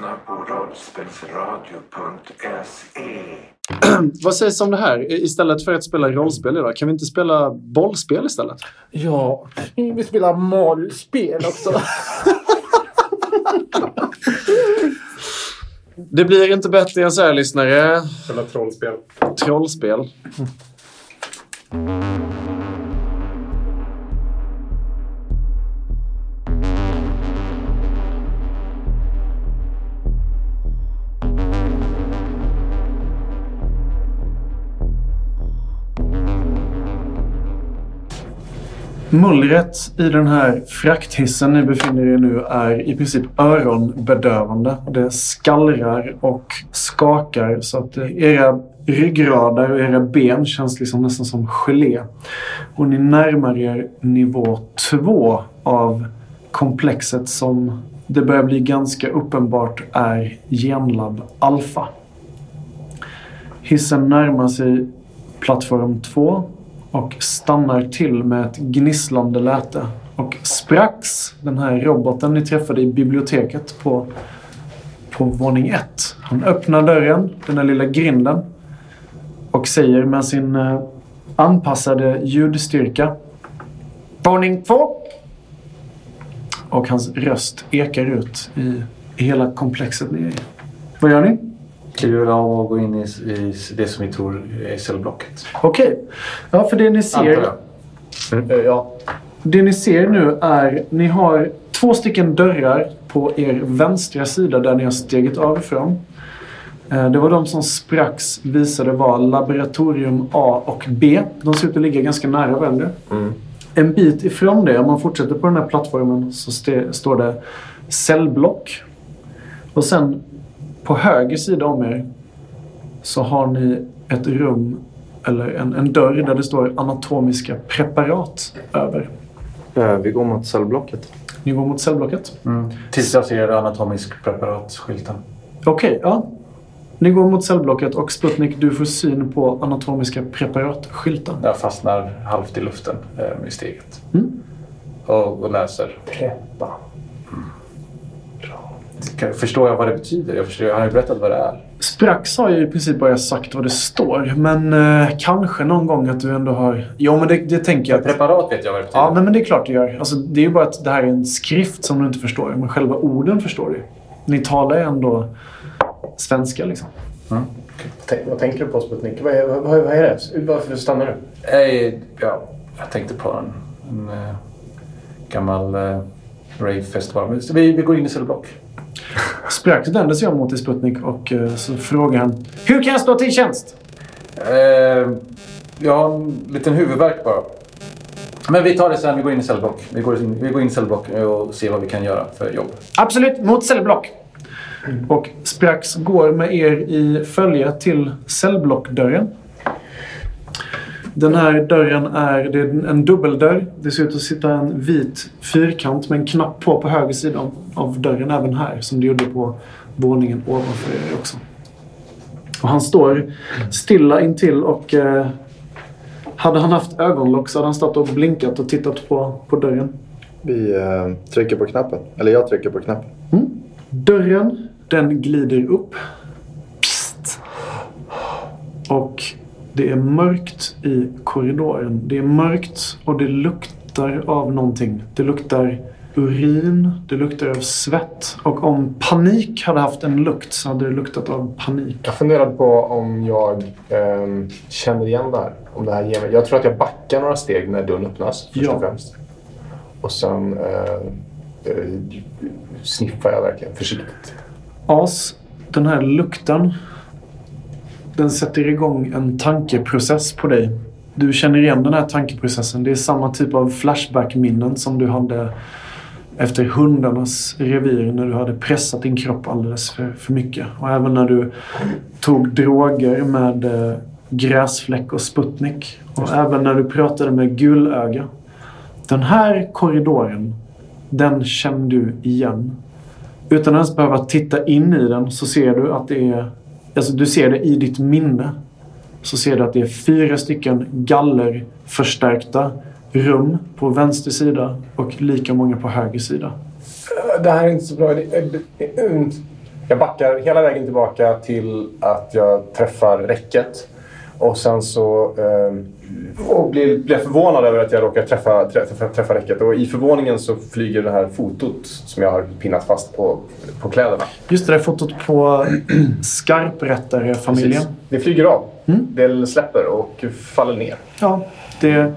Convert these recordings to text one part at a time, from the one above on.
lyssnar på rollspelsradio.se. Vad sägs om det här? Istället för att spela rollspel idag, kan vi inte spela bollspel istället? Ja, vi spelar mollspel också. Det blir inte bättre än så här, lyssnare. Eller trollspel. Trollspel. Mullret i den här frakthissen ni befinner er i nu är i princip öronbedövande. Det skallrar och skakar så att era ryggrader och era ben känns liksom nästan som gelé. Och ni närmar er nivå två av komplexet som det börjar bli ganska uppenbart är Genlab Alpha. Hissen närmar sig plattform två och stannar till med ett gnisslande läte. Och Sprax, den här roboten ni träffade i biblioteket på, på våning ett. Han öppnar dörren, den här lilla grinden och säger med sin eh, anpassade ljudstyrka Våning två! Och hans röst ekar ut i, i hela komplexet ni är i. Vad gör ni? Kliver av och går in i, i det som vi tror är cellblocket. Okej. Ja, för det ni ser... Jag. Eh, ja. Det ni ser nu är ni har två stycken dörrar på er vänstra sida där ni har steget av ifrån. Eh, Det var de som Sprax visade var laboratorium A och B. De ser ut att ligga ganska nära varandra. En bit ifrån det, om man fortsätter på den här plattformen, så står det cellblock. Och sen på höger sida om er så har ni ett rum eller en, en dörr där det står anatomiska preparat över. Eh, Vi går mot cellblocket. Ni går mot cellblocket. Tills jag ser anatomisk preparat-skylten. Okej, ja. Ni går mot cellblocket och Sputnik, du får syn på anatomiska preparat-skylten. Jag fastnar halvt i luften eh, i steget. Mm. Och, och läser. Preppa. Förstår jag vad det betyder? Jag, förstår, jag har ju berättat vad det är. Sprax har ju i princip bara sagt vad det står, men eh, kanske någon gång att du ändå har... Jo, men det, det tänker jag. att- Preparat vet jag vad det betyder. Ja, nej, men det är klart du gör. Alltså, det är ju bara att det här är en skrift som du inte förstår, men själva orden förstår du. Ni talar ju ändå svenska liksom. Tänk, vad tänker du på Sputnik? Vad är, vad, vad är det? Varför stannar du? Ja, jag tänkte på en, en eh, gammal eh, rave-festival. Vi, vi går in i cellblock. Sprax vänder sig om mot dig Sputnik och eh, så frågar han Hur kan jag stå till tjänst? Eh, jag har en liten huvudvärk bara. Men vi tar det sen. Vi går in i cellblock. Vi går in, vi går in i cellblock och ser vad vi kan göra för jobb. Absolut, mot cellblock. Och Sprax går med er i följe till cellblockdörren. Den här dörren är, det är en dubbeldörr. Det ser ut att sitta en vit fyrkant med en knapp på på höger sida av- dörren även här. Som det gjorde på våningen ovanför er också. Och han står stilla intill och eh, hade han haft ögonlock så hade han stått och blinkat och tittat på, på dörren. Vi eh, trycker på knappen. Eller jag trycker på knappen. Dörren, den glider upp. Psst. Och det är mörkt i korridoren. Det är mörkt och det luktar av någonting. Det luktar urin, det luktar av svett. Och om panik hade haft en lukt så hade det luktat av panik. Jag funderade på om jag ehm, känner igen det här. Om det här ger mig. Jag tror att jag backar några steg när dörren öppnas. Först Ja. och främst. Och sen eh, eh, sniffar jag verkligen försiktigt. As, den här lukten, den sätter igång en tankeprocess på dig. Du känner igen den här tankeprocessen. Det är samma typ av flashback-minnen som du hade efter hundarnas revir när du hade pressat din kropp alldeles för, för mycket. Och även när du tog droger med eh, gräsfläck och Sputnik. Och även när du pratade med gulöga. Den här korridoren, den känner du igen. Utan att ens behöva titta in i den så ser du att det är... Alltså du ser det i ditt minne. Så ser du att det är fyra stycken gallerförstärkta rum på vänster sida och lika många på höger sida. Det här är inte så bra. Mm. Jag backar hela vägen tillbaka till att jag träffar räcket. Och sen så eh, och blir jag förvånad över att jag råkar träffa, träffa, träffa räcket. Och i förvåningen så flyger det här fotot som jag har pinnat fast på, på kläderna. Just det där fotot på skarprättare-familjen. Precis. Det flyger av. Det släpper och faller ner. Ja, det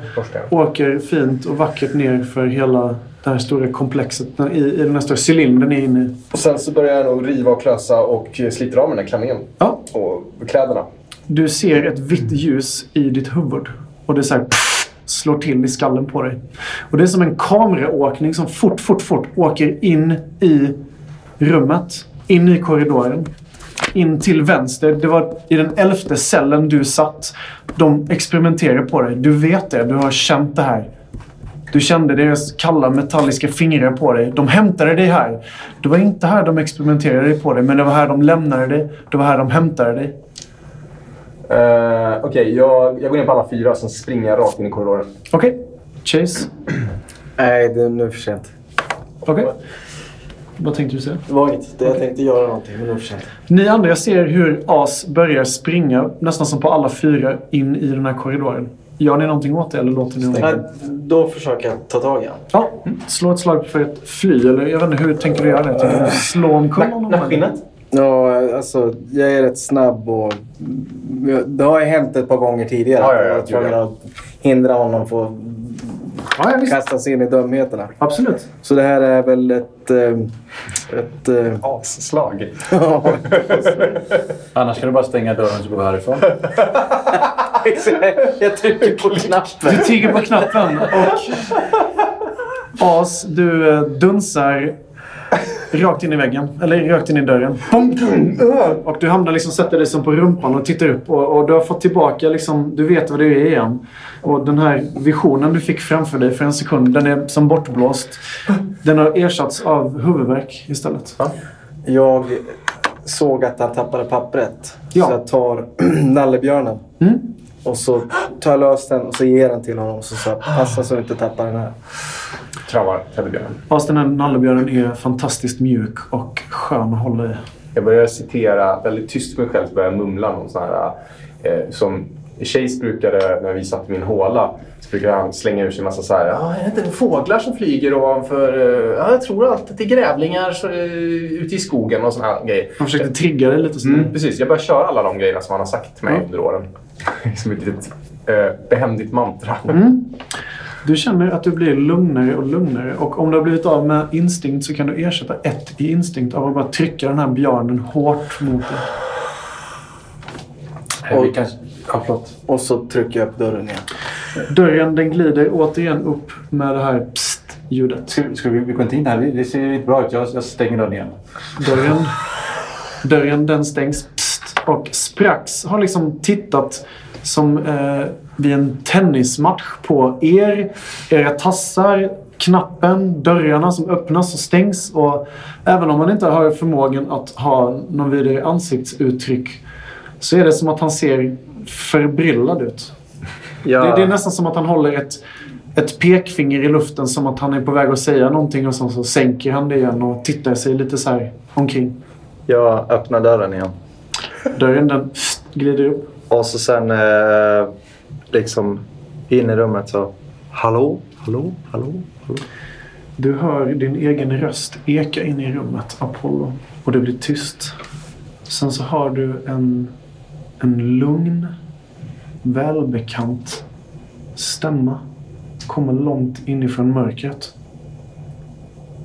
åker fint och vackert ner för hela det här stora komplexet i, i den här stora cylindern ni är inne i. Och sen så börjar jag nog riva och klösa och sliter av den här klänningen. Ja, Och kläderna. du ser ett vitt ljus i ditt huvud. Och det så här, pff, slår till i skallen på dig. Och det är som en kameraåkning som fort, fort, fort åker in i rummet. In i korridoren. In till vänster. Det var i den elfte cellen du satt. De experimenterar på dig. Du vet det. Du har känt det här. Du kände deras kalla metalliska fingrar på dig. De hämtade dig här. Det var inte här de experimenterade på dig, men det var här de lämnade dig. Det var här de hämtade dig. Uh, Okej, jag, jag går ner på alla fyra sen springer jag rakt in i korridoren. Okej. Chase. Nej, det är nu för sent. Okej. Vad tänkte du säga? Vagt. Det jag tänkte göra någonting, men det för sent. Ni andra ser hur As börjar springa, nästan som på alla fyra, in i den här korridoren. Gör ni någonting åt det eller låter ni honom? då försöker jag ta tag i honom. Ja, slå ett slag för ett fly. Eller jag vet inte, hur tänker du göra det? Tänker du slå omkull honom? Nackskinnet? Ja, alltså jag är rätt snabb och det har ju hänt ett par gånger tidigare. Ja, ja, ja. att jag tvungen att hindra honom från Ja, ja, att visst. kasta sig in i dumheterna. Absolut. Så det här är väl ett... eh, ett eh, Asslag. Annars kan du bara stänga dörren så går vi härifrån. jag trycker på knappen. Du trycker på knappen och As, du eh, dunsar rakt in i väggen. Eller rakt in i dörren. Och du hamnar liksom, sätter dig som på rumpan och tittar upp. Och, och du har fått tillbaka, liksom, du vet vad du är igen. Och den här visionen du fick framför dig för en sekund, den är som bortblåst. Den har ersatts av huvudvärk istället. Jag såg att han tappade pappret. Ja. Så jag tar nallebjörnen. Mm. Och så tar jag lös den och så ger den till honom. Och så jag, passa så du inte tappar den här. Kramar teddybjörnen. Fast den här nallebjörnen är fantastiskt mjuk och skön att hålla i. Jag börjar citera väldigt tyst för mig själv. Så börjar jag mumla någon sån här... Eh, som Chase brukade, när vi satt i min håla, så brukade han slänga ur sig en massa så här... Ja, är det inte fåglar som flyger ovanför... eh, Ja, jag tror alltid att det är grävlingar så, eh, ute i skogen och såna här grejer. Han försökte trigga dig lite sådär. Mm, precis, jag börjar köra alla de grejerna som han har sagt till mig Ja. under åren. Som ett litet eh, behändigt mantra. Du känner att du blir lugnare och lugnare och om du har blivit av med instinkt så kan du ersätta ett i instinkt av att bara trycka den här björnen hårt mot dig. Eh, vi kan... Ja, förlåt. Och så trycker jag på dörren igen. Dörren den glider återigen upp med det här psst-ljudet. Ska, ska vi, vi går inte in här. Det- ser inte bra ut. Jag, jag stänger dörren igen. Dörren, dörren den stängs. Psst, och Sprax har liksom tittat som eh, vid en tennismatch på er, era tassar, knappen, dörrarna som öppnas och stängs. Och även om man inte har förmågan att ha någon vidare ansiktsuttryck så är det som att han ser förbryllad ut. Ja, Det, det är nästan som att han håller ett, ett pekfinger i luften som att han är på väg att säga någonting och sen så sänker han det igen och tittar sig lite så här omkring. jag öppnar dörren igen. Dörren den glider upp. Och så sen eh, liksom in i rummet så... Hallå? Hallå? Hallå? Hallå? Du hör din egen röst eka in i rummet, Apollo. Och det blir tyst. Sen så har du en, en lugn, välbekant stämma komma långt inifrån mörkret.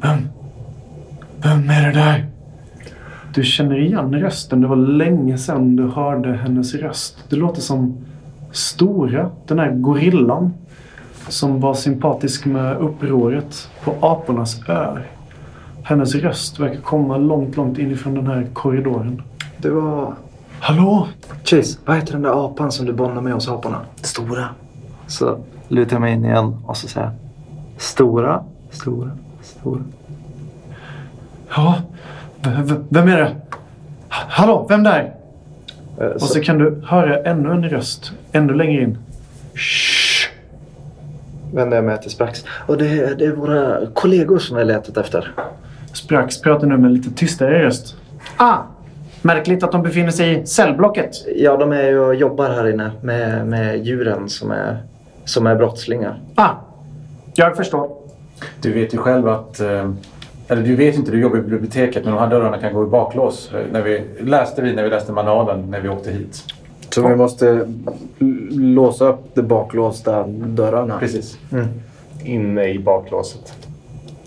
Vem? Vem är det där? Du känner igen rösten. Det var länge sedan du hörde hennes röst. Det låter som Stora, den här gorillan som var sympatisk med upproret på apornas ö. Hennes röst verkar komma långt, långt inifrån den här korridoren. Det var... Hallå? Chase, vad heter den där apan som du bondade med hos aporna? Stora. Så lutar jag mig in igen och så säger. Stora, stora, stora. Ja, v- vem är det? Hallå, vem där? Eh, Och Så, så kan du höra ännu en röst ännu längre in. Shh. vänder jag mig till Sprax. Och det, det är våra kollegor som vi har letat efter. Sprax pratar nu med lite tystare röst. Ah, märkligt att de befinner sig i cellblocket. Ja, de är ju och jobbar här inne med, med djuren som är, som är brottslingar. Ah, jag förstår. Du vet ju själv att... eh, Eller du vet inte, du jobbar i biblioteket, men de här dörrarna kan gå i baklås. När vi, läste vi när vi läste manualen när vi åkte hit. Så vi måste låsa upp de baklåsta dörrarna. Precis. Inne i baklåset.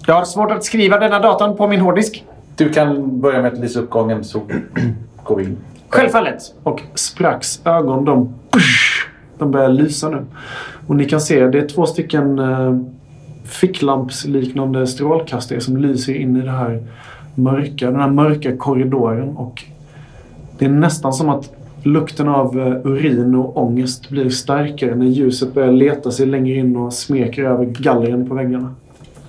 Jag har svårt att skriva denna datorn på min hårddisk. Du kan börja med att lysa upp gången så går vi in. Självfallet. Och Spracks ögon de, de börjar lysa nu. Och ni kan se det är två stycken eh, ficklampsliknande strålkastare som lyser in i det här mörka, den här mörka korridoren. Och det är nästan som att lukten av eh, urin och ångest blir starkare när ljuset börjar leta sig längre in och smeker över gallren på väggarna.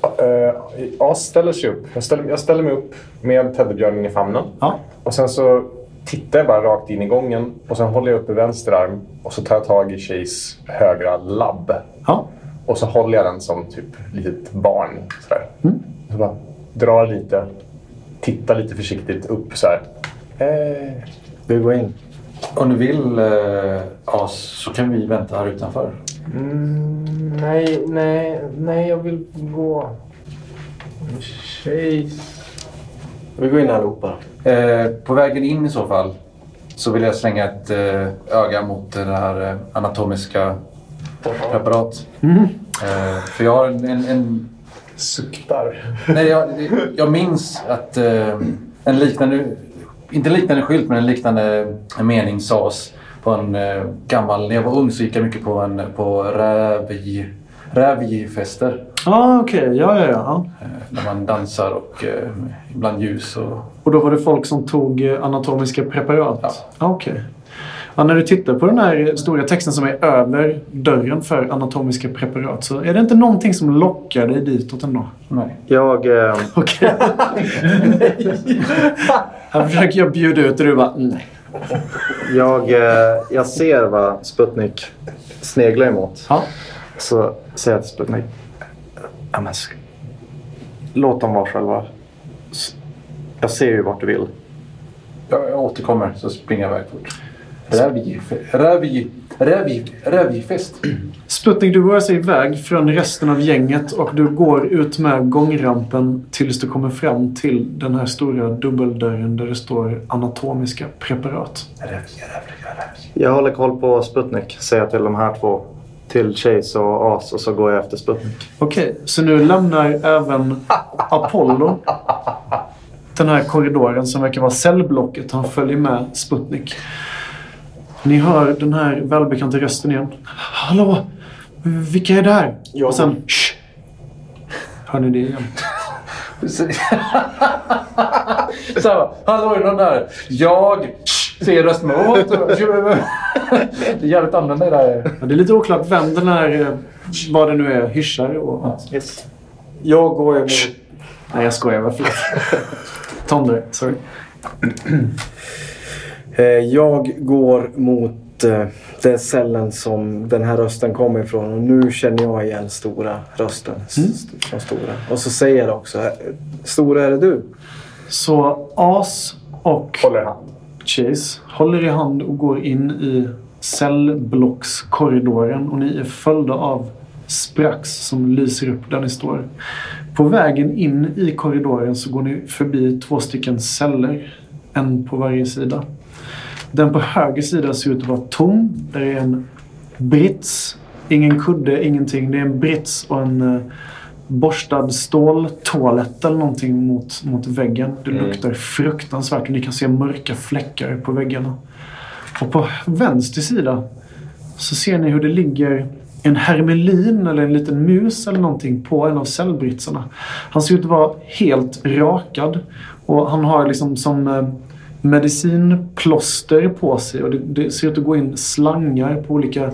Uh, As ställer sig upp. Jag ställer, jag ställer mig upp med teddybjörnen i famnen. Ja. Och sen så tittar jag bara rakt in i gången och sen håller jag upp i vänster arm och så tar jag tag i Chase högra labb. Ja. Och så håller jag den som typ litet barn. Sådär. Så bara drar lite, tittar lite försiktigt upp så här. Eh, Vi går in. Om du vill, eh, As, så kan vi vänta här utanför. mm, nej, nej, nej, jag vill gå. Chase. Vi går in allihopa. Eh, på vägen in i så fall så vill jag slänga ett eh, öga mot det här eh, anatomiska preparat. Eh, för jag har en, en, en Suktar. Nej, jag, jag minns att eh, en liknande, inte en liknande skylt, men en liknande mening sades på en eh, gammal, när jag var ung så gick jag mycket på, en, på rävi, rävifester. Ah, Okej, ja, ja, ja. Eh, när man dansar och eh, ibland ljus. Och, Och då var det folk som tog eh, anatomiska preparat? Ja. Ah, Okej. Ja, när du tittar på den här stora texten som är över dörren för anatomiska preparat så är det inte någonting som lockar dig ditåt ändå? nej. Jag, eh, Okej. Här försöker jag bjuda ut och du bara nej. jag, eh, jag ser vad Sputnik sneglar emot. Ja. Så säger jag till Sputnik. Ja, men, låt dem vara själva. Jag ser ju vart du vill. Jag, jag återkommer så springer jag iväg fort. Rävi, rävi, rävi, rävifest. Sputnik, du rör sig iväg från resten av gänget och du går ut med gångrampen tills du kommer fram till den här stora dubbeldörren där det står anatomiska preparat. Jag håller koll på Sputnik, säger till de här två. Till Chase och As och så går jag efter Sputnik. Okej, så nu lämnar även Apollo den här korridoren som verkar vara cellblocket. Han följer med Sputnik. Ni hör den här välbekanta rösten igen. Hallå? Vilka är där? Jag. Och sen... Shh. Hör ni det igen? Så här, hallå är det någon där? Jag ser åt. Det är jävligt annorlunda det där. Ja, det är lite oklart vem den här, eh, vad det nu är, hyschar och... Yes. Jag går emot... Nej, jag skojar. Vad förlåt. Tonder, sorry. Eh, Jag går mot eh, den cellen som den här rösten kommer ifrån. Och nu känner jag igen stora rösten. Från stora. Och så säger jag också. eh, Stora är det du? Så As och Håller hand. Chase håller i hand och går in i cellblockskorridoren och ni är följda av Sprax som lyser upp där ni står. På vägen in i korridoren så går ni förbi två stycken celler. En på varje sida. Den på höger sida ser ut att vara tom. Där är en brits. Ingen kudde, ingenting. Det är en brits och en eh, borstad ståltoalett eller någonting mot, mot väggen. Det luktar fruktansvärt och ni kan se mörka fläckar på väggarna. Och på vänster sida så ser ni hur det ligger en hermelin eller en liten mus eller någonting på en av cellbritsarna. Han ser ut att vara helt rakad och han har liksom som eh, medicinplåster på sig och det, det ser ut att gå in slangar på olika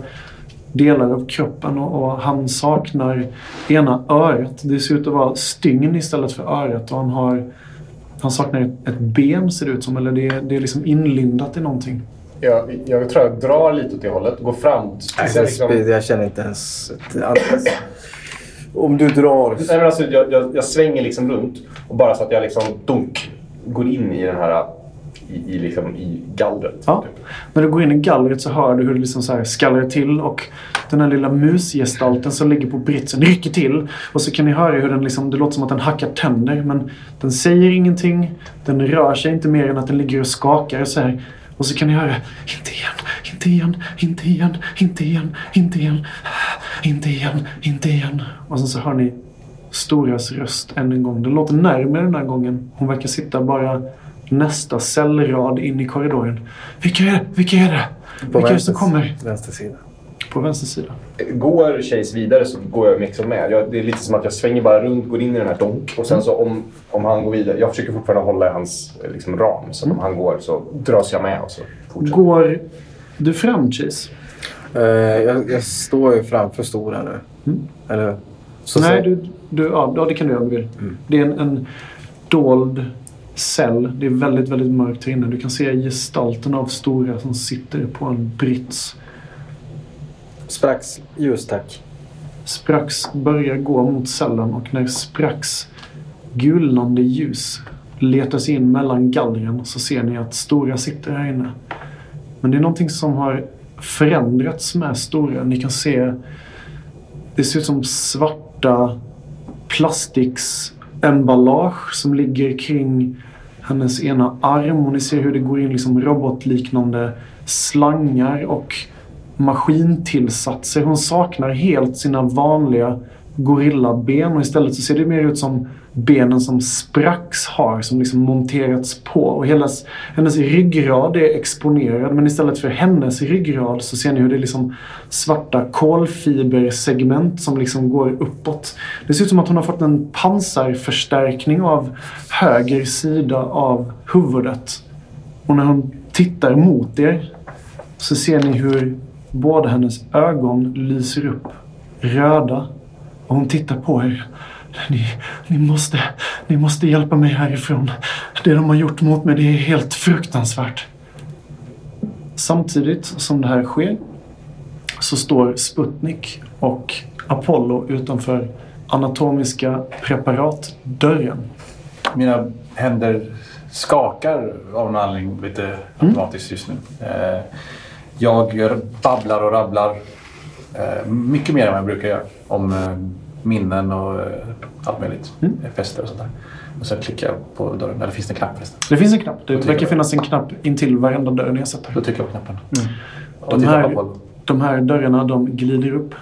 delar av kroppen och, och han saknar ena örat. Det ser ut att vara stygn istället för örat och han har han saknar ett, ett ben ser det ut som eller det, är- det är liksom inlindat i någonting. Jag, jag tror jag drar lite åt det hållet. Går fram. Liksom, Jag känner inte ens... Om du drar... Nej, men alltså, jag, jag, jag svänger liksom runt och bara så att jag liksom dunk går in i den här i, i, liksom, i gallret. Ja. Typ. När du går in i gallret så hör du hur det liksom så här skallrar till och den här lilla musgestalten som ligger på britsen rycker till. Och så kan ni höra hur den liksom, det låter som att den hackar tänder men den säger ingenting. Den rör sig inte mer än att den ligger och skakar så här. Och så kan ni höra inte igen, inte igen, inte igen, inte igen, inte igen, inte igen, inte igen. Och sen så hör ni Storas röst än en gång. Den låter närmare den här gången. Hon verkar sitta bara nästa cellrad in i korridoren. Vilka är det? Vilka är det? På Vilka är det som vänster, kommer? vänster sida. På vänster sida. Går Chase vidare så går jag liksom med. Jag, det är lite som att jag svänger bara runt, går in i den här donk och sen så om, om han går vidare. Jag försöker fortfarande hålla i hans eh, liksom, ram. Så att om han går så dras jag med och så fortsätter Går du fram Chase? Eh, jag, jag står ju framför stora nu. Eller så Nej, säg- du, du, ja, det kan du göra om du vill. Det är en, en dold cell. Det är väldigt, väldigt mörkt här inne. Du kan se gestalten av Stora som sitter på en brits. Sprax ljus tack. Sprax börjar gå mot cellen och när Sprax gulnande ljus letar sig in mellan gallren så ser ni att Stora sitter här inne. Men det är någonting som har förändrats med Stora. Ni kan se det ser ut som svarta plastiksemballage som ligger kring hennes ena arm och ni ser hur det går in liksom robotliknande slangar och maskintillsatser. Hon saknar helt sina vanliga gorillaben och istället så ser det mer ut som benen som spracks har som liksom monterats på. Och hela, hennes ryggrad är exponerad men istället för hennes ryggrad så ser ni hur det är liksom svarta kolfibersegment som liksom går uppåt. Det ser ut som att hon har fått en pansarförstärkning av höger sida av huvudet. Och när hon tittar mot er så ser ni hur båda hennes ögon lyser upp röda. Och hon tittar på er. Ni, ni, måste, ni måste hjälpa mig härifrån. Det de har gjort mot mig det är helt fruktansvärt. Samtidigt som det här sker så står Sputnik och Apollo utanför anatomiska preparatdörren. Mina händer skakar av någon anledning lite automatiskt just nu. Eh, Jag babblar och rabblar eh, mycket mer än vad jag brukar göra om eh, minnen och eh, allt möjligt. Mm. Eh, Fester och sånt där. Och sen klickar jag på dörren. Eller finns det en knapp förresten? Det finns en knapp. Det verkar finnas en knapp intill varenda dörr ni har sett. Då trycker jag på knappen. Och De här-. De här dörrarna de glider upp.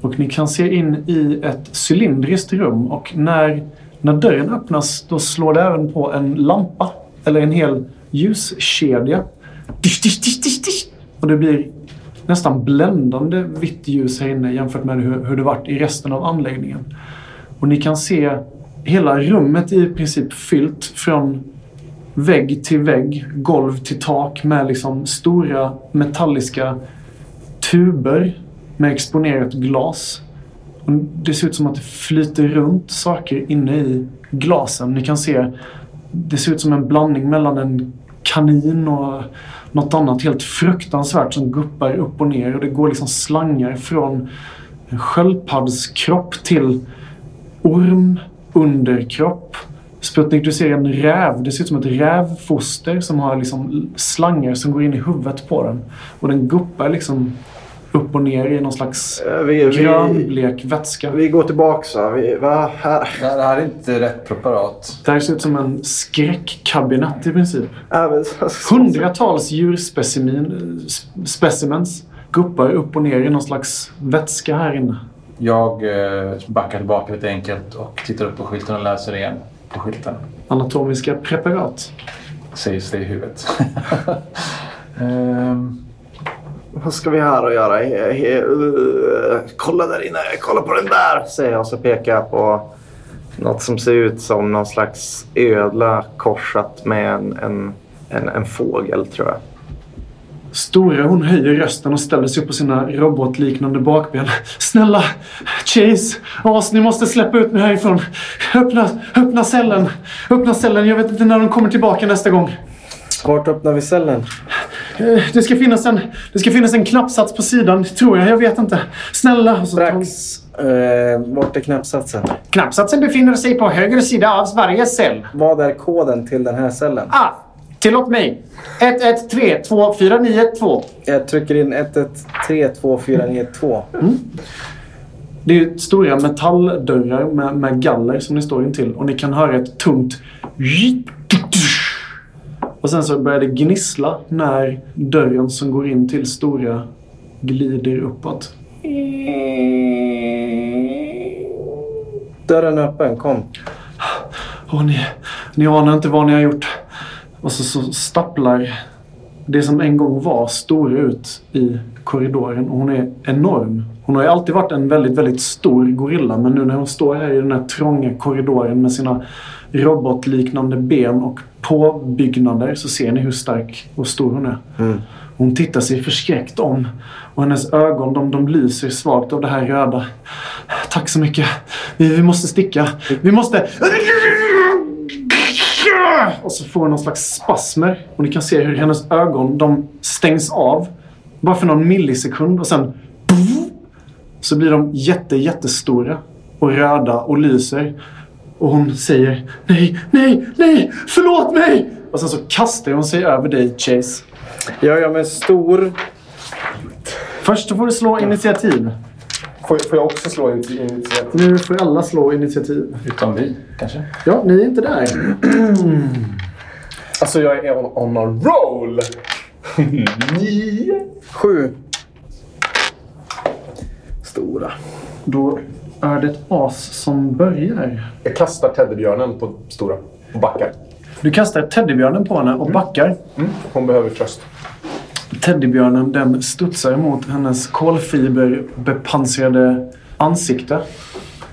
Och ni kan se in i ett cylindriskt rum och när, när dörren öppnas då slår det även på en lampa. Eller en hel ljuskedja. Och det blir nästan bländande vitt ljus här inne jämfört med hur, hur det varit i resten av anläggningen. Och ni kan se hela rummet i princip fyllt från vägg till vägg, golv till tak med liksom stora metalliska tuber med exponerat glas. Och det ser ut som att det flyter runt saker inne i glasen. Ni kan se, det ser ut som en blandning mellan en kanin och något annat helt fruktansvärt som guppar upp och ner. Och det går liksom slangar från sköldpaddskropp till orm, underkropp. Sputnik, du ser en räv. Det ser ut som ett rävfoster som har liksom slangar som går in i huvudet på den. Och den guppar liksom upp och ner i någon slags Eh, Vi, vi, grönblek vätska. vi går tillbaka? Vi, va? Här. Det här är inte rätt preparat. Det här ser ut som en skräckkabinett i princip. Hundratals djurspecimens guppar upp och ner i någon slags vätska här inne. Jag eh, backar tillbaka lite enkelt och tittar upp på skylten och läser igen på skylten. Anatomiska preparat. Sägs det i huvudet. Ehm, Vad ska vi här och göra? He, he, uh, kolla där inne, kolla på den där! Säger jag och så pekar jag på något som ser ut som någon slags ödla korsat med en, en, en, en fågel tror jag. Stora hon höjer rösten och ställer sig upp på sina robotliknande bakben. Snälla! Chase! As, ni måste släppa ut mig härifrån. Öppna, öppna cellen! Öppna cellen. Jag vet inte när de kommer tillbaka nästa gång. Vart öppnar vi cellen? Eh, Det ska, finnas en, det ska finnas en knappsats på sidan, tror jag. Jag vet inte. Snälla. Och så tar hon- Strax. Eh, vart är knappsatsen? Knappsatsen befinner sig på höger sida av varje cell. Vad är koden till den här cellen? Ah, tillåt mig. 11324992. Jag trycker in 11329492. Det är stora metalldörrar med, med galler som ni står intill. Och ni kan höra ett tungt... Och sen så börjar det gnissla när dörren som går in till stora glider uppåt. Dörren är öppen, kom. Åh, ni, ni anar inte vad ni har gjort. Och så, så stapplar det som en gång var stora ut i korridoren. Och hon är enorm. Hon har ju alltid varit en väldigt, väldigt stor gorilla. Men nu när hon står här i den här trånga korridoren med sina robotliknande ben och påbyggnader så ser ni hur stark och stor hon är. Hon tittar sig förskräckt om och hennes ögon de, de lyser svagt av det här röda. Tack så mycket. Vi, vi måste sticka. Vi måste... Och så får hon någon slags spasmer. Och ni kan se hur hennes ögon de stängs av. Bara för någon millisekund och sen... Så blir de jätte, jättestora. Och röda och lyser. Och hon säger nej, nej, nej, förlåt mig! Och sen så kastar hon sig över dig, Chase. Jag gör mig stor. Först får du slå initiativ. Får, får jag också slå in initiativ? Nu får alla slå initiativ. Utom vi, kanske? Ja, ni är inte där. Alltså jag är on, on a roll! Nio. Sju. Stora. Då är det ett as som börjar. Jag kastar teddybjörnen på stora och backar. Du kastar teddybjörnen på henne och backar. Mm. Hon behöver tröst. Teddybjörnen den studsar mot hennes kolfiberbepansrade ansikte.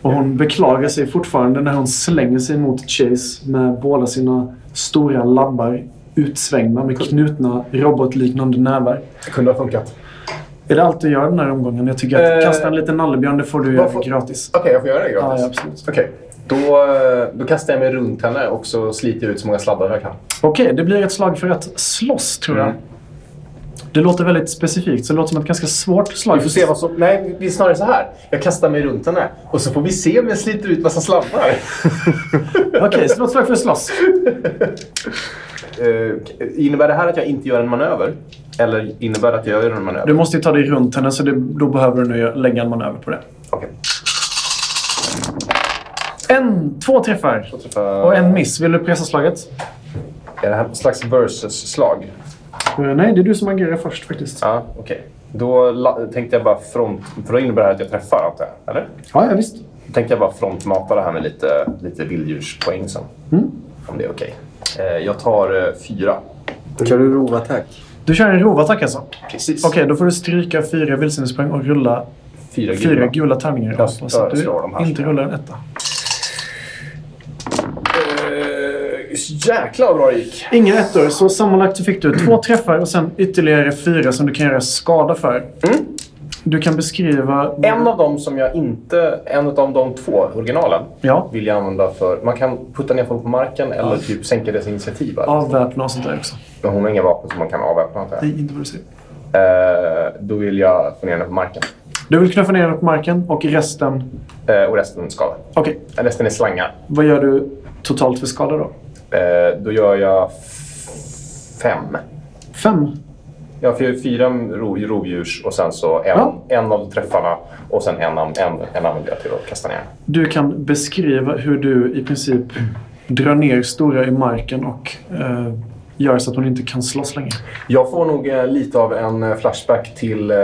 Och hon beklagar sig fortfarande när hon slänger sig mot Chase med båda sina stora labbar utsvängda med knutna robotliknande nävar. Det kunde ha funkat. Är det allt du gör den här omgången? Jag tycker att Eh, kasta en liten nallebjörn, det får du göra gratis. Okej, jag får göra det gratis? ja, absolut. Okej. Då, eh, då kastar jag mig runt henne och så sliter jag ut så många sladdar jag kan. Okej, det blir ett slag för att slåss tror jag. Mm. Det låter väldigt specifikt, så det låter som ett ganska svårt slag. Vi får se vad som... Nej, det är snarare så här. Jag kastar mig runt henne och så får vi se om jag sliter ut massa sladdar. Okej, slå ett slag för att slåss. Eh, innebär det här att jag inte gör en manöver? Eller innebär det att jag gör en manöver? Du måste ju ta dig runt henne, så det, då behöver du nu lägga en manöver på det. Okej. En, två träffar. Då träffar- Och en miss. Vill du pressa slaget? Är det här ett slags versus-slag? Eh, nej, det är du som agerar först faktiskt. Ja, okej. Då la- tänkte jag bara front... För då innebär det här att jag träffar, antar jag? Eller? Ja, ja visst. Då tänkte jag bara frontmata det här med lite, lite vilddjurspoäng sen. Mm. Om det är okej. Eh, jag tar eh, fyra. Kör du rovattack? Du kör en rovattack alltså? Precis. Okej, då får du stryka fyra vildsinnespoäng och rulla Fyra fyra gula. gula tärningar. Jag Hoppas att du slår de här inte rullar en etta. Eh, jäklar vad bra det gick. Inga ettor, så sammanlagt så fick du två träffar och sen ytterligare fyra som du kan göra skada för. Mm. Du kan beskriva... En av dem som jag inte... En av de två originalen Ja, vill jag använda för... Man kan putta ner folk på marken eller typ sänka deras initiativ. avväpna och sånt där också. Men hon har inga vapen som man kan avväpna. antar jag. Nej, inte vad du säger. Eh, då vill jag få ner henne på marken. Du vill knuffa ner den på marken och resten... Eh, och resten skada. Okej, Resten är slangar. vad gör du totalt för skada då? Eh, då gör jag fem. Fem. Jag har fyra, fyra ro, rovdjurs och sen så en, Ja. en av träffarna och sen en, en, en använder jag till att kasta ner. Du kan beskriva hur du i princip drar ner Stora i marken och eh, gör så att hon inte kan slåss längre. Jag får nog eh, lite av en eh, flashback till eh,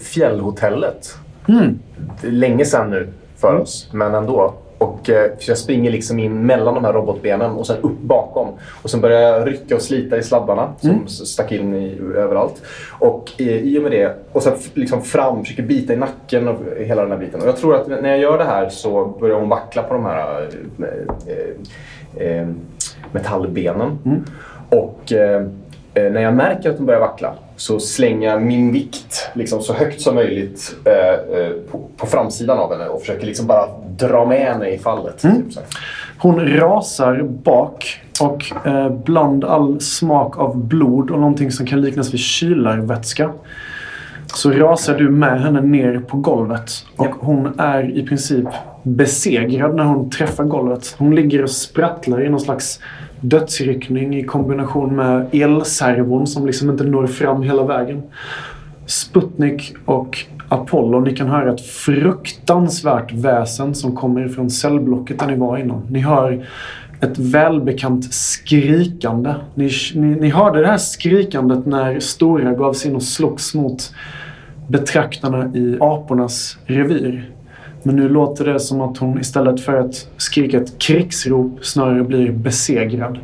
fjällhotellet. Mm. Länge sedan nu för oss, men ändå. Och eh, så jag springer liksom in mellan de här robotbenen och sen upp bakom. Och sen börjar jag rycka och slita i sladdarna som Mm. stack in i, överallt. Och i och med det, och sen liksom fram, försöker bita i nacken och hela den här biten. Och jag tror att när jag gör det här så börjar hon vackla på de här eh, eh, eh, metallbenen. Mm. Och eh, när jag märker att de börjar vackla så slänger jag min vikt liksom, så högt som möjligt eh, eh, på, på framsidan av henne och försöker liksom bara dra med henne i fallet. Typ, så här. Hon rasar bak och eh, bland all smak av blod och någonting som kan liknas vid kylarvätska så rasar du med henne ner på golvet. Och hon är i princip besegrad när hon träffar golvet. Hon ligger och sprattlar i någon slags dödsryckning i kombination med elservon som liksom inte når fram hela vägen. Sputnik och Apollo, ni kan höra ett fruktansvärt väsen som kommer från cellblocket där ni var innan. Ni hör ett välbekant skrikande. Ni, ni, ni hörde det här skrikandet när Stora gav sig in och slogs mot betraktarna i apornas revir. Men nu låter det som att hon istället för att skrika ett krigsrop snarare blir besegrad.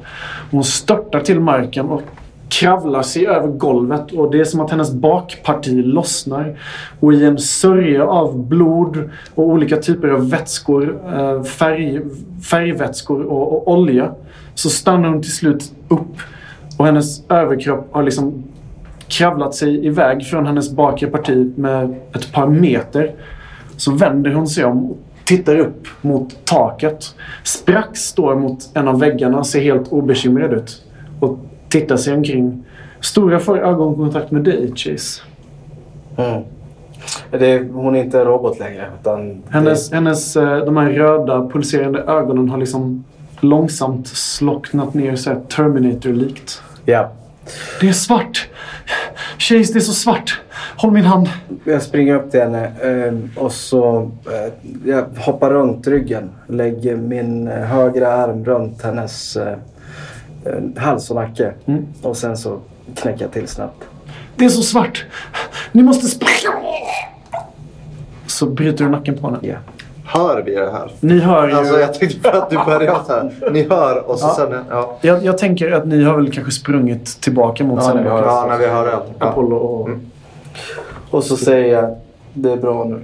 Hon störtar till marken och kravlar sig över golvet och det är som att hennes bakparti lossnar. Och i en sörja av blod och olika typer av vätskor, eh, färg, färgvätskor och, och olja så stannar hon till slut upp och hennes överkropp har liksom kravlat sig iväg från hennes bakre parti med ett par meter. Så vänder hon sig om och tittar upp mot taket. Sprax står mot en av väggarna och ser helt obekymrad ut. Och tittar sig omkring. Stora får ögonkontakt med dig, Chase. Mm. Det, hon är inte robot längre. Utan Hennes, hennes, eh, de här röda pulserande ögonen har liksom långsamt slocknat ner så Terminator-likt. Det, ja. Det är svart! Chase, det är så svart! Håll min hand. Jag springer upp till henne eh, och så eh, jag hoppar runt ryggen. Lägger min eh, högra arm runt hennes eh, hals och nacke. Mm. Och sen så knäcker jag till snabbt. Det är så svart! Ni måste springa! Så bryter du nacken på henne. Ja. Hör vi det här? Ni hör ju... Alltså jag tänkte för att du började så här. Ni hör och så Ja. sen... Ja, jag, jag tänker att ni har väl kanske sprungit tillbaka mot Ja, när vi har- Cellblocket. ja när vi hör det. Apollo och... Och så säger jag det är bra nu.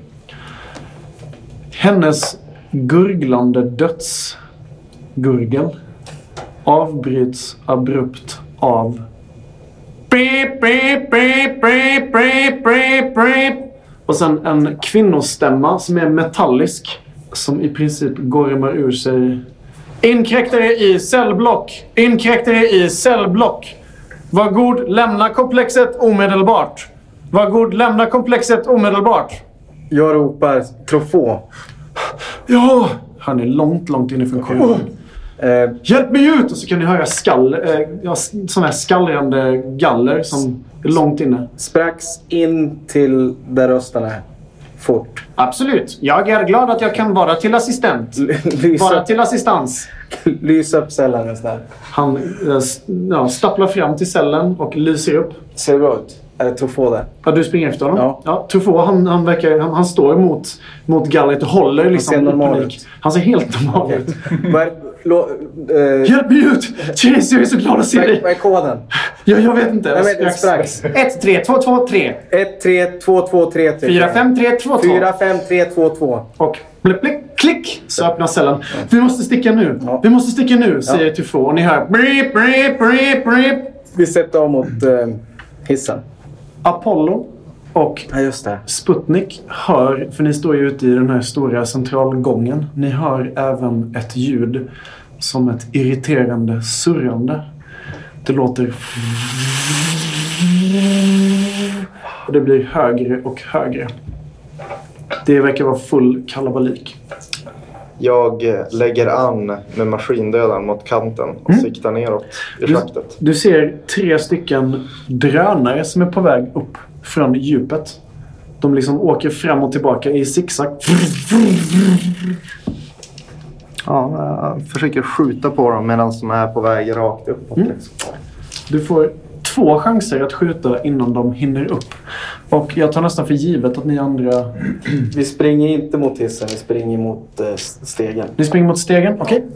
Hennes gurglande dödsgurgel avbryts abrupt av Beep, beep, beep, beep, beep, beep, beep. Och sen en kvinnostämma som är metallisk. Som i princip gormar ur sig. Inkräktare i cellblock! Inkräktare i cellblock! Var god, lämna komplexet omedelbart! Var god, lämna komplexet omedelbart! Jag ropar trofå. Ja! Han är långt, långt inifrån korridoren. Eh, Hjälp mig ut! Och så kan ni höra skall, eh, ja, sådana här skallrande galler som är långt inne. sprax in till där rösten är. Fort. Absolut. Jag är glad att jag kan vara till assistent. Lys Vara till assistans. lys upp cellen sån. Han eh, ja, stapplar fram till cellen och lyser upp. Ser det bra ut? Är det trofå där? Ja, du springer efter honom? Ja. ja Truffaut, han, han, verkar, han, han står mot, mot gallret och håller liksom ser i normal ut. Han ser helt normal ut. Eh, Hjälp mig ut! Chase, jag är så glad att se dig! vad är koden? Ja, jag vet inte. Jag vet sprax. 1, 3, 2, 2, 3. 1, 3, 2, 2, 3, 3. 4, 5, 3, 2, 2. 4, 5, 3, 2, 2. Och blipp, blipp, klick så öppnas cellen. Vi måste sticka nu. Ja. Vi måste sticka nu, säger Truffaut. Och ni hör brip, brip, brip, brip. Vi sätter av mot eh, hissen. Apollo och Ja. Sputnik hör, för ni står ju ute i den här stora centralgången. Ni hör även ett ljud som ett irriterande surrande. Det låter... Och det blir högre och högre. Det verkar vara full kalabalik. Jag eh, lägger an med maskindödaren mot kanten och siktar neråt i Du, schaktet. du ser tre stycken drönare som är på väg upp från djupet. De liksom åker fram och tillbaka i zigzag. Ja, jag försöker skjuta på dem medan de är på väg rakt uppåt. Mm. Liksom. Du får två chanser att skjuta innan de hinner upp. Och jag tar nästan för givet att ni andra... Vi springer inte mot hissen, vi springer mot eh, stegen. Ni springer mot stegen, okej?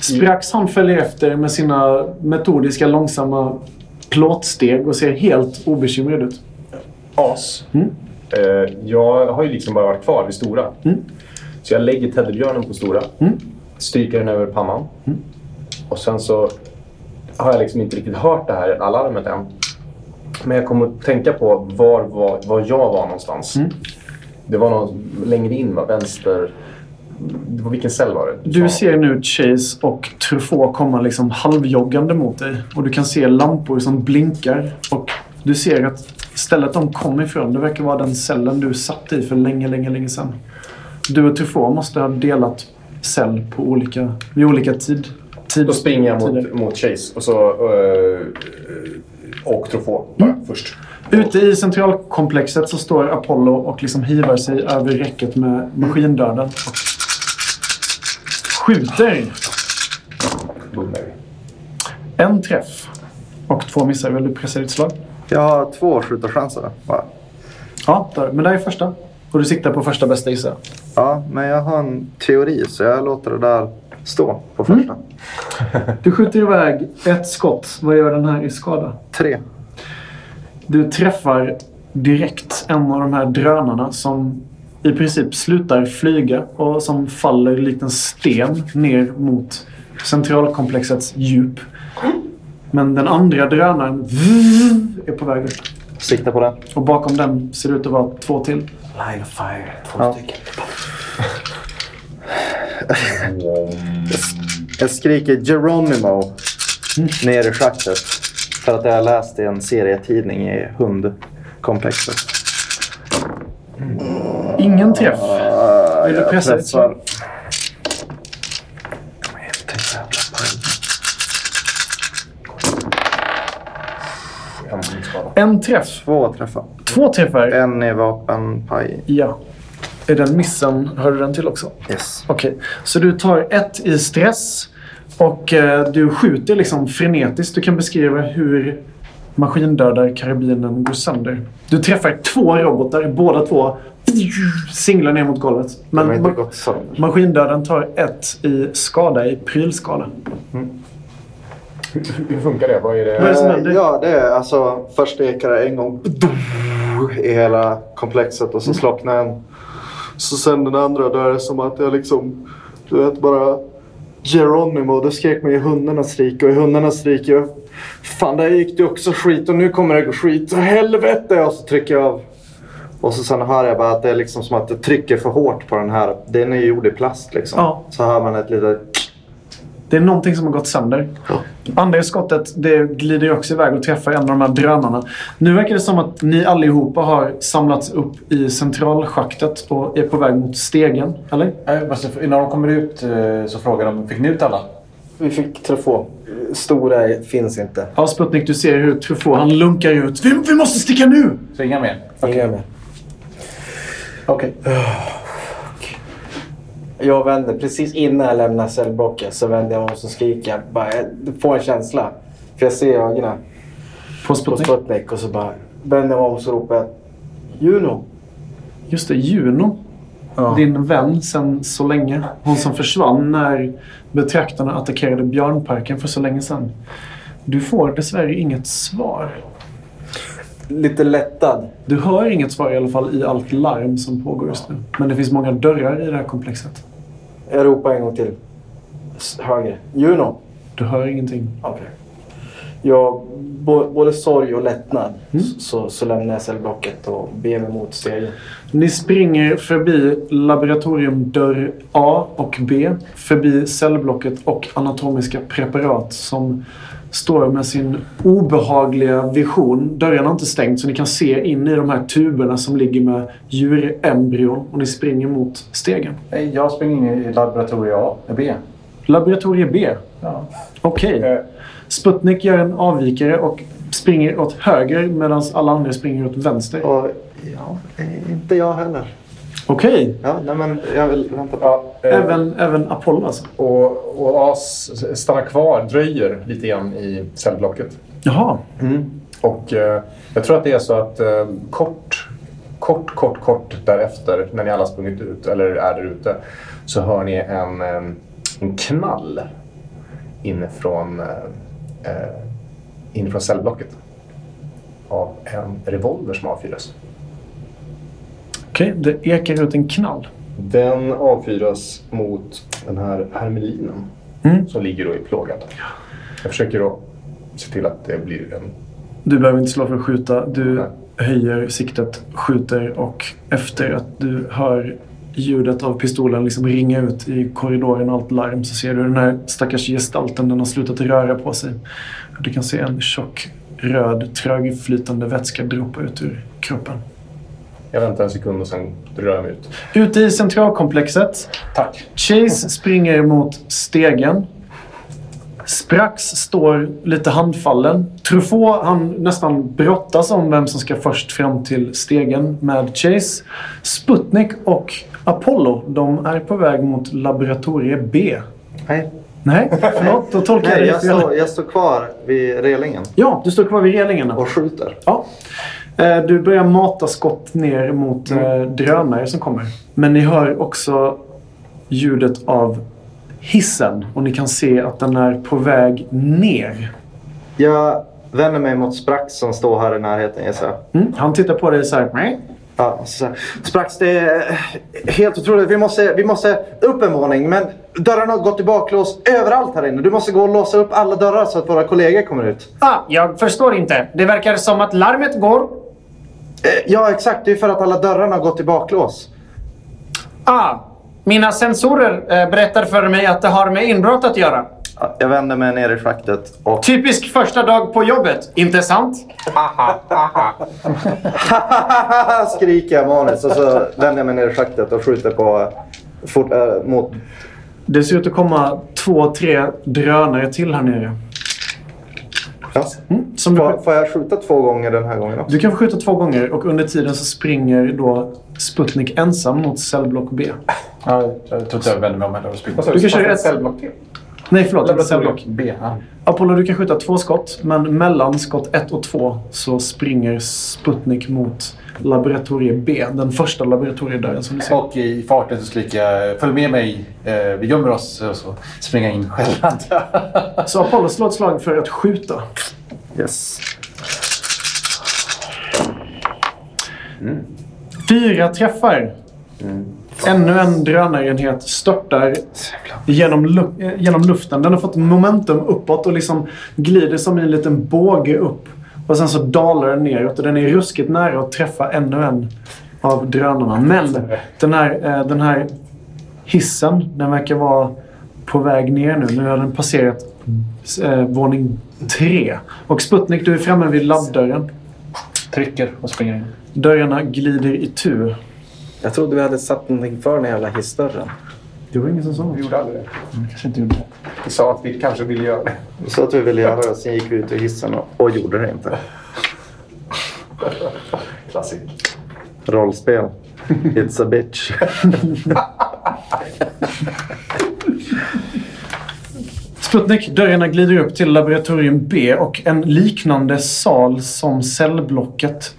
Sprax han följer efter med sina metodiska långsamma plåtsteg och ser helt obekymrad ut. As. Mm. Eh, jag har ju liksom bara varit kvar vid Stora. Mm. Så jag lägger teddybjörnen på Stora. Mm. Stryker den över pannan. Mm. Och sen så har jag liksom inte riktigt hört det här alarmet än. Men jag kommer att tänka på var, var, var jag var någonstans. Det var någon längre in, va? vänster... Det var, vilken cell var det? Du ser nu Chase och Truffaut komma liksom halvjoggande mot dig. Och du kan se lampor som blinkar. Och du ser att stället de kom ifrån, det verkar vara den cellen du satt i för länge, länge, länge sedan. Du och Truffaut måste ha delat cell på olika, vid olika tid. Tid Då springer jag mot, mot Chase och så... Uh, och Truffaut bara först. Ute i centralkomplexet så står Apollo och liksom hivar sig över räcket med maskindöden. Och skjuter en träff och två missar. Vill du pressa ditt slag? Jag har två skjutarchanser. Va? Ja, där. men det är första. Och du siktar på första bästa gissar. Ja, men jag har en teori så jag låter det där stå på första. Du skjuter iväg ett skott. Vad gör den här i skada? Tre. Du träffar direkt en av de här drönarna som i princip slutar flyga och som faller likt en sten ner mot centralkomplexets djup. Men den andra drönaren är på väg upp. Sikta på den. Och bakom den ser det ut att vara två till. Light of fire. Två Ja. stycken. Jag skriker Geronimo ner i schaktet. För att jag har läst i en serietidning i hundkomplexet. Ingen träff. Vill du pressa ditt slag? En träff. Två träffar. Två träffar. En i vapenpaj. Ja. Är den missen, hör du den till också? Yes. Okej, så du tar ett i stress och eh, du skjuter liksom frenetiskt. Du kan beskriva hur maskindödarkarabinen går sönder. Du träffar två robotar, båda två singlar ner mot golvet. Men ma- maskindöden tar ett i skada i prylskala. Hur, hur funkar det? Vad är det? Vad är det Eh? Ja, det är alltså först ekar det en gång i hela komplexet och så slocknar en. Så sen den andra, då är det som att jag liksom, du vet bara Geronimo, då skrek man ju hundarnas rike och i hundarnas rike, fan där gick det också skit och nu kommer det gå skit. Helvete! Och så trycker jag av. Och så sen hör jag bara att det är liksom som att det trycker för hårt på den här. Den är ju gjord i plast liksom. Ja. Så hör man ett litet... Det är någonting som har gått sönder. Andra skottet det glider ju också iväg och träffar en av de här drönarna. Nu verkar det som att ni allihopa har samlats upp i centralschaktet och är på väg mot stegen. Eller? Måste- Innan de kommer ut eh, så frågar de, fick ni ut alla? Vi fick telefon. Stora finns inte. Ja, Sputnik, du ser hur Truffaut, han lunkar ut. Vi, vi måste sticka nu! Så inga mer? Inga mer. Okej. Jag vänder precis innan jag lämnar cellblocket så vänder jag mig och skriker. Bara, får en känsla. För jag ser ögonen På på Sputnik. Sputnik och så bara vänder jag mig om och så ropar jag. Juno. Just det, Juno. Din vän sen så länge. Hon som försvann när betraktarna attackerade björnparken för så länge sedan. Du får dessvärre inget svar. Lite lättad. Du hör inget svar i alla fall i allt larm som pågår just nu. Men det finns många dörrar i det här komplexet. Jag ropar en gång till. S- Högre. Juno. Du hör ingenting. Okej. Jag, bo, både sorg och lättnad så, så lämnar jag cellblocket och ber mig mot stegen. Ni springer förbi laboratoriumdörr A och B. Förbi cellblocket och anatomiska preparat som står med sin obehagliga vision. Dörren har inte stängt så ni kan se in i de här tuberna som ligger med djurembryon och ni springer mot stegen. Nej, jag springer in i laboratorium A, B. Laboratorie B. Ja. Okej. Eh, Sputnik gör en avvikare och springer åt höger medan alla andra springer åt vänster. Och, ja, eh, inte jag heller. Okej. Ja, nej men jag vill vänta på... ja, eh, Även, även Apollo alltså. Och, och As stannar kvar, dröjer lite grann i cellblocket. Jaha. Och eh, jag tror att det är så att eh, kort, kort, kort, kort därefter, när ni alla sprungit ut, eller är där ute, så hör ni en, eh, en knall inifrån, eh, eh, inifrån cellblocket. Av en revolver som avfyras. Okej, det ekar ut en knall. Den avfyras mot den här hermelinen Mm. som ligger då i plågan. Jag försöker då se till att det blir en... Du behöver inte slå för att skjuta. Du Nej. höjer siktet, skjuter och efter att du hör ljudet av pistolen liksom ringa ut i korridoren och allt larm så ser du den här stackars gestalten. Den har slutat röra på sig. Du kan se en tjock, röd, trögflytande vätska droppa ut ur kroppen. Jag väntar en sekund och sen rör jag mig ut. Ute i centralkomplexet. Tack. Chase springer mot stegen. Sprax står lite handfallen. Truffaut han nästan brottas om vem som ska först fram till stegen med Chase. Sputnik och Apollo de är på väg mot laboratorie B. Nej, Nej, förlåt. Då tolkar Nej jag jag, det står, jag står kvar vid relingen Ja, du står kvar vid relingarna. och skjuter. Ja. Eh, Du börjar mata skott ner mot eh, drönare som kommer. Men ni hör också ljudet av hissen och ni kan se att den är på väg ner. Jag vänder mig mot Sprax som står här i närheten gissar. Mm. Han tittar på dig så här. "Nej." Ja, så här. Sprax, det är helt otroligt. Vi måste, vi måste upp en våning men dörrarna har gått i baklås överallt här inne. Du måste gå och låsa upp alla dörrar så att våra kollegor kommer ut. Ah, jag förstår inte. Det verkar som att larmet går. Eh, Ja, exakt. Det är för att alla dörrarna har gått i baklås. Ah, mina sensorer eh, berättar för mig att det har med inbrott att göra. Ja, Jag vänder mig ner i schaktet och... Typisk första dag på jobbet, inte sant? skriker jag manus och så vänder jag mig ner i schaktet och skjuter på... Fort, äh, mot... Det ser ut att komma två, tre drönare till här nere. Ja. Som du, Får, får jag skjuta två gånger den här gången också? du kan få skjuta två gånger och under tiden så springer då Sputnik ensam mot cellblock B. Ja, jag tror inte jag vänder mig om heller Du kan köra ett- cellblock till? Nej, förlåt. Cellblock. B. Ja. Apollo, du kan skjuta två skott, men mellan skott ett och två så springer Sputnik mot laboratorie B. Den första laboratoriedörren som du ser. Och i farten så skriker jag “Följ med mig, eh, vi gömmer oss” och så springer jag in själv. Så Apollo slår ett slag för att skjuta. Yes. Fyra träffar. Ännu en drönarenhet störtar genom, lu- genom luften. Den har fått momentum uppåt och liksom glider som i en liten båge upp. Och sen så dalar den neråt och den är ruskigt nära att träffa ännu en av drönarna. Men den här, eh, den här hissen, den verkar vara på väg ner nu. Nu har den passerat eh, våning tre. Och Sputnik, du är framme vid labbdörren. Trycker och springer in. Dörrarna glider i tur. Jag trodde vi hade satt någonting för den här jävla hissdörren. Det var ingen som sa något. Vi gjorde aldrig det. Kanske inte gjorde det. Vi sa att vi kanske ville göra det. Vi sa att vi ville göra det, sen gick vi ut ur hissen och, och gjorde det inte. Klassik. Rollspel. It's a bitch. Sputnik, dörrarna glider upp till laboratorium B och en liknande sal som cellblocket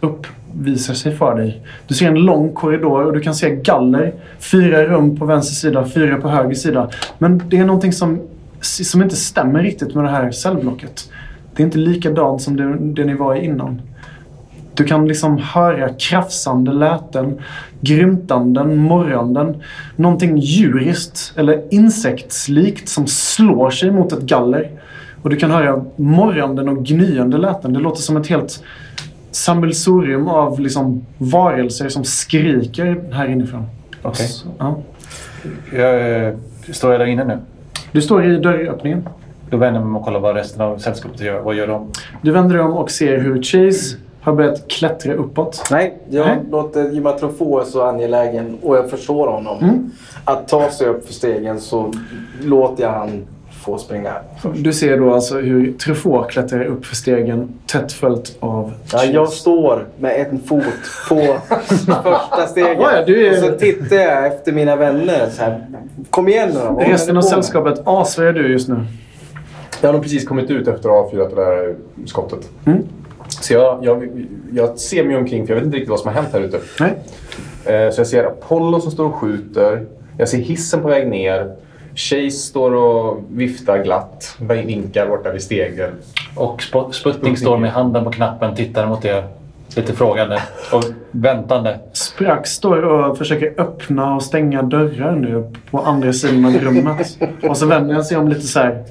visar sig för dig. Du ser en lång korridor och du kan se galler. Fyra rum på vänster sida, fyra på höger sida. Men det är någonting som, som inte stämmer riktigt med det här cellblocket. Det är inte likadant som det, det ni var i innan. Du kan liksom höra krafsande läten, grymtanden, morranden. Någonting djuriskt eller insektslikt som slår sig mot ett galler. Och du kan höra morranden och gnyende läten. Det låter som ett helt sammelsurium av liksom varelser som skriker här inifrån. Okej. Så, Ja. Jag, eh, står jag där inne nu? Du står i dörröppningen. Då vänder jag mig om och kollar vad resten av sällskapet gör. Vad gör de? Du vänder dig om och ser hur Chase har börjat klättra uppåt. Nej, jag Nej. låter Jimmy Truffaut är så angelägen och jag förstår honom. Mm. Att ta sig upp för stegen så låter jag han få springa. Du ser då alltså hur Truffaut klättrar upp för stegen tätt följt av Ja, jag står med en fot på första steget. Ja, ja, du är- Och så tittar jag efter mina vänner. Så här, Kom igen nu då. Resten av sällskapet asar du just nu. Jag har nog precis kommit ut efter att ha avfyrat det där skottet. Mm. Så jag, jag, jag ser mig omkring för jag vet inte riktigt vad som har hänt här ute. Nej. Eh, Så jag ser Apollo som står och skjuter. Jag ser hissen på väg ner. Chase står och viftar glatt. Vinkar borta vid stegen. Och Sp- Sputnik står med handen på knappen, tittar mot er. Lite frågande och väntande. Sprax står och försöker öppna och stänga dörrar nu på andra sidan av rummet. Och så vänder han sig om lite så här.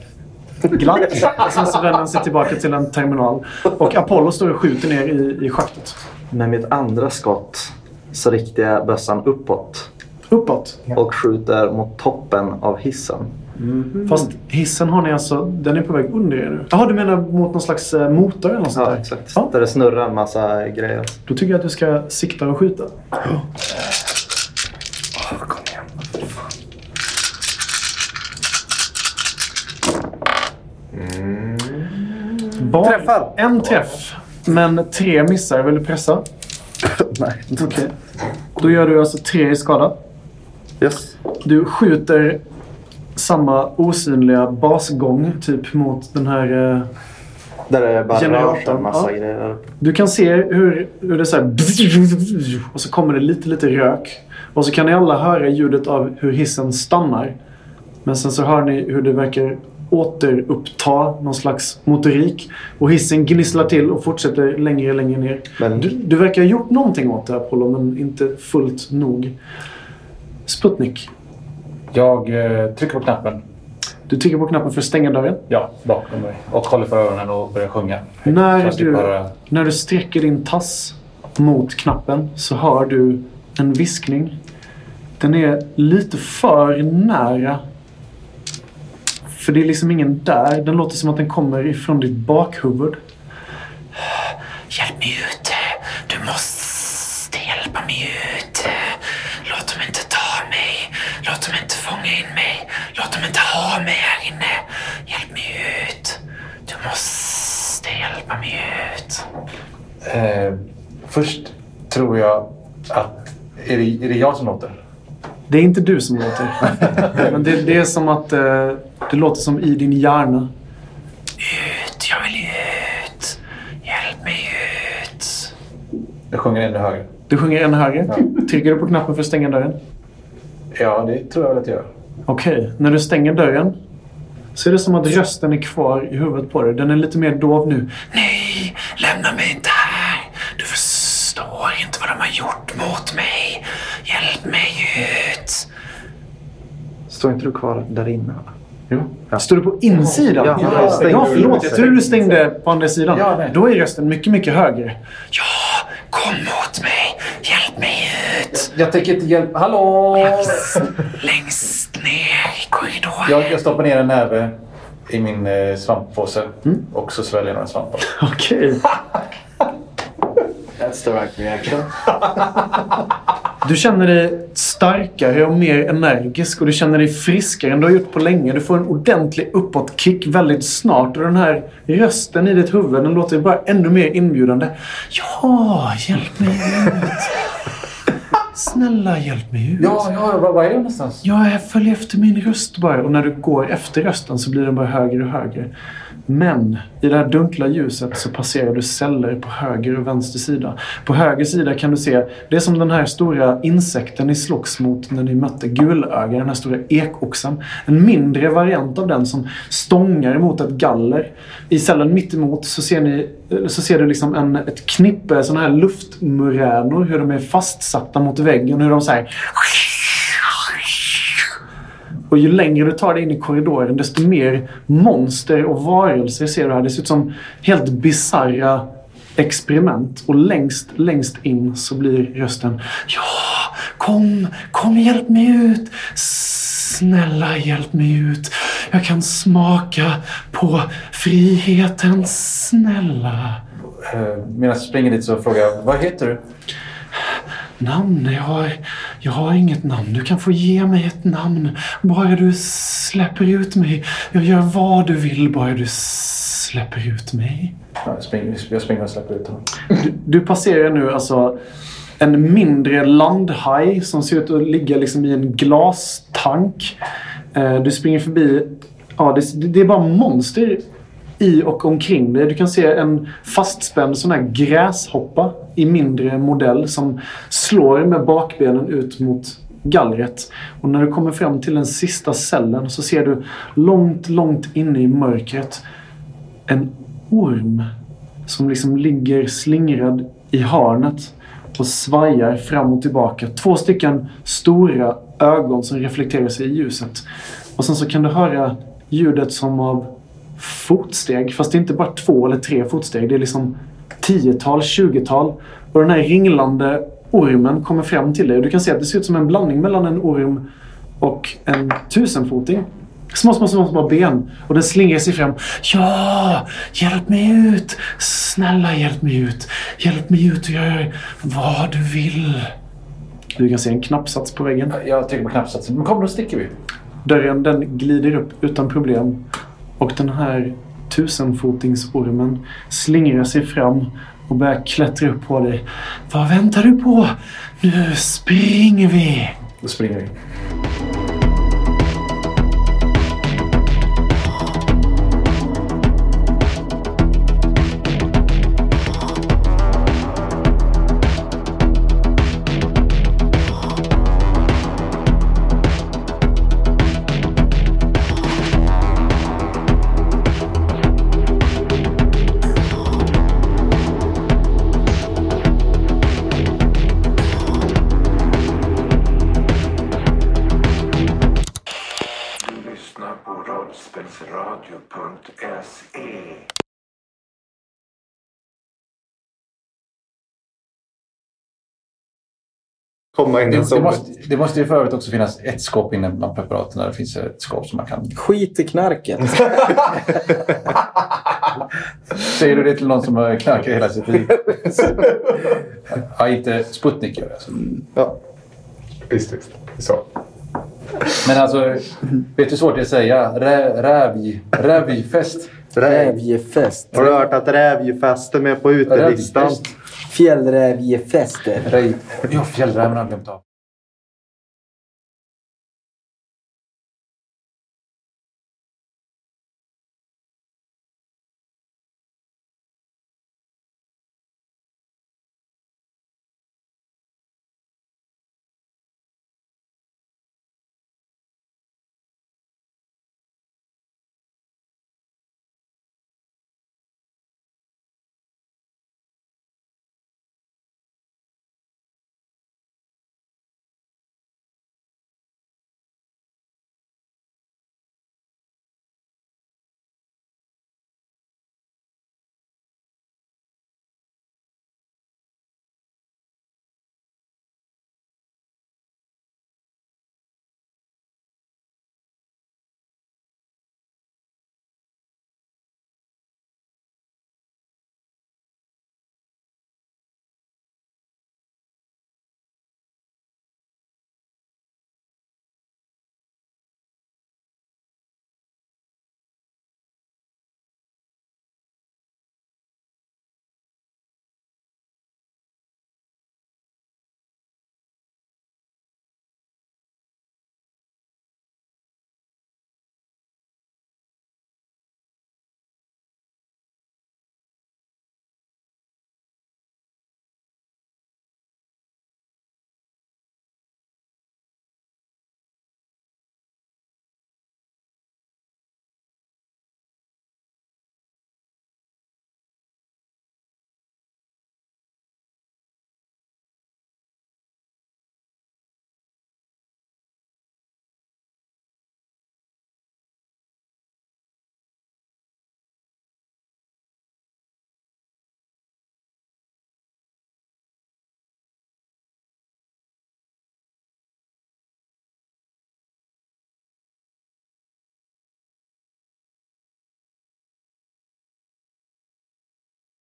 glatt. Och sen så vänder han sig tillbaka till en terminal. Och Apollo står och skjuter ner i, i schaktet. Med mitt andra skott så riktar jag bössan uppåt Uppåt. och skjuter mot toppen av hissen. Fast hissen har ni alltså, den är på väg under er nu. Jaha, du menar mot någon slags eh, motor eller något sånt Ja, där? exakt. Ja, Där det snurrar en massa grejer. då tycker jag att du ska sikta och skjuta. Bara Träffar. En träff, men tre missar. Vill du pressa? Nej. Okej. Då gör du alltså tre i skada. Yes. Du skjuter samma osynliga basgång typ mot den här... Eh, Där det bara rör sig Generatorn, en massa ja. grejer. du kan se hur, hur det så här... Och så kommer det lite, lite rök. Och så kan ni alla höra ljudet av hur hissen stannar. Men sen så hör ni hur det verkar återuppta någon slags motorik. Och hissen gnisslar till och fortsätter längre, längre ner. Men Du, du verkar ha gjort någonting åt det Apollo, men inte fullt nog. Sputnik. Jag eh, trycker på knappen. Du trycker på knappen för att stänga dörren. Ja, bakom mig. Och håller för öronen och börjar sjunga. När du, när du sträcker din tass mot knappen så hör du en viskning. Den är lite för nära. För det är liksom ingen där. Den låter som att den kommer ifrån ditt bakhuvud. Hjälp mig ut. Du måste hjälpa mig ut. Låt dem inte ta mig. Låt dem inte fånga in mig. Låt dem inte ha mig här inne. Hjälp mig ut. Du måste hjälpa mig ut. Eh, först tror jag att... Är det, är det jag som låter? Det är inte du som låter. Men det, det är som att eh, det låter som i din hjärna. Ut, jag vill ut. Hjälp mig ut. Jag sjunger ännu högre. Du sjunger ännu högre. Trycker du på knappen för att stänga dörren? Ja, det tror jag väl att jag gör. Okej, när du stänger dörren så är det som att rösten är kvar i huvudet på dig. Den är lite mer dov nu. Nej, lämna mig inte här. Inte vad de har gjort mot mig. Hjälp mig ut. står inte du kvar där inne? Jo. Står du på insidan? Ja, ja, jag stängde ja förlåt. Jag trodde du stängde på andra sidan. Ja, nej. Då är rösten mycket, mycket högre. Ja, kom mot mig. Hjälp mig ut. Jag tänker inte hjälpa... Hallå! Längst ner i korridoren. Jag, jag stoppar ner en näve i min eh, svamppåse och så sväljer jag några svampar. Okej. That's the right reaction. Du känner dig starkare och mer energisk och du känner dig friskare än du har gjort på länge. Du får en ordentlig uppåtkick väldigt snart och den här rösten i ditt huvud den låter bara ännu mer inbjudande. Ja, hjälp mig ut. Snälla hjälp mig ut. Ja, ja, var, var är jag någonstans? Ja, jag följer efter min röst bara. Och när du går efter rösten så blir den bara högre och högre. Men i det här dunkla ljuset så passerar du celler på höger och vänster sida. På höger sida kan du se, det är som den här stora insekten ni slogs mot när ni mötte gulöga, den här stora ekoxen. En mindre variant av den som stångar emot ett galler. I cellen mittemot så ser, ni, så ser du liksom en, ett knippe sådana här luftmuränor, hur de är fastsatta mot väggen, hur de så här och ju längre du tar dig in i korridoren desto mer monster och varelser ser du här. Det ser ut som helt bizarra experiment. Och längst, längst in så blir rösten Ja, kom, kom hjälp mig ut. Snälla hjälp mig ut. Jag kan smaka på friheten. Snälla. Eh, medan jag springer dit så frågar jag, vad heter du? Namn? Jag har, jag har inget namn. Du kan få ge mig ett namn. Bara du släpper ut mig. Jag gör vad du vill, bara du släpper ut mig. Ja, jag, springer, jag springer och släpper ut honom. Du, du passerar nu alltså en mindre landhaj som ser ut att ligga liksom i en glastank. Eh, du springer förbi... Ja, det, det är bara monster i och omkring dig. Du kan se en fastspänd sån här gräshoppa i mindre modell som slår med bakbenen ut mot gallret. Och när du kommer fram till den sista cellen så ser du långt, långt inne i mörkret en orm som liksom ligger slingrad i hörnet och svajar fram och tillbaka. Två stycken stora ögon som reflekterar sig i ljuset. Och sen så kan du höra ljudet som av fotsteg. Fast det är inte bara två eller tre fotsteg. Det är liksom tiotal, tjugotal. Och den här ringlande ormen kommer fram till dig. Och du kan se att det ser ut som en blandning mellan en orm och en tusenfoting. Små, små, små, små ben. Och den slingrar sig fram. Ja! Hjälp mig ut! Snälla hjälp mig ut! Hjälp mig ut och gör vad du vill. Du kan se en knappsats på väggen. Jag trycker på knappsatsen. Men kom, då sticker vi. Dörren den glider upp utan problem. Och den här tusenfotingsormen slingrar sig fram och börjar klättra upp på dig. Vad väntar du på? Nu springer vi! Då springer vi. Komma in i en Det, det, måste, det måste ju för övrigt också finnas ett skåp inne bland preparaten där det finns ett skåp som man kan... Skit i knarket. Säger du det till någon som har knarkat hela sitt liv? ja, inte Sputnik gör det. Alltså. Ja. Visst, visst. Så. Men alltså, vet du hur svårt det är att säga? Rä, rävj, rävjfest. Rävjefest. Har du hört att rävjefest är med på utelistan? Fjällräv ger fester. Ja, fjällräven har jag glömt av.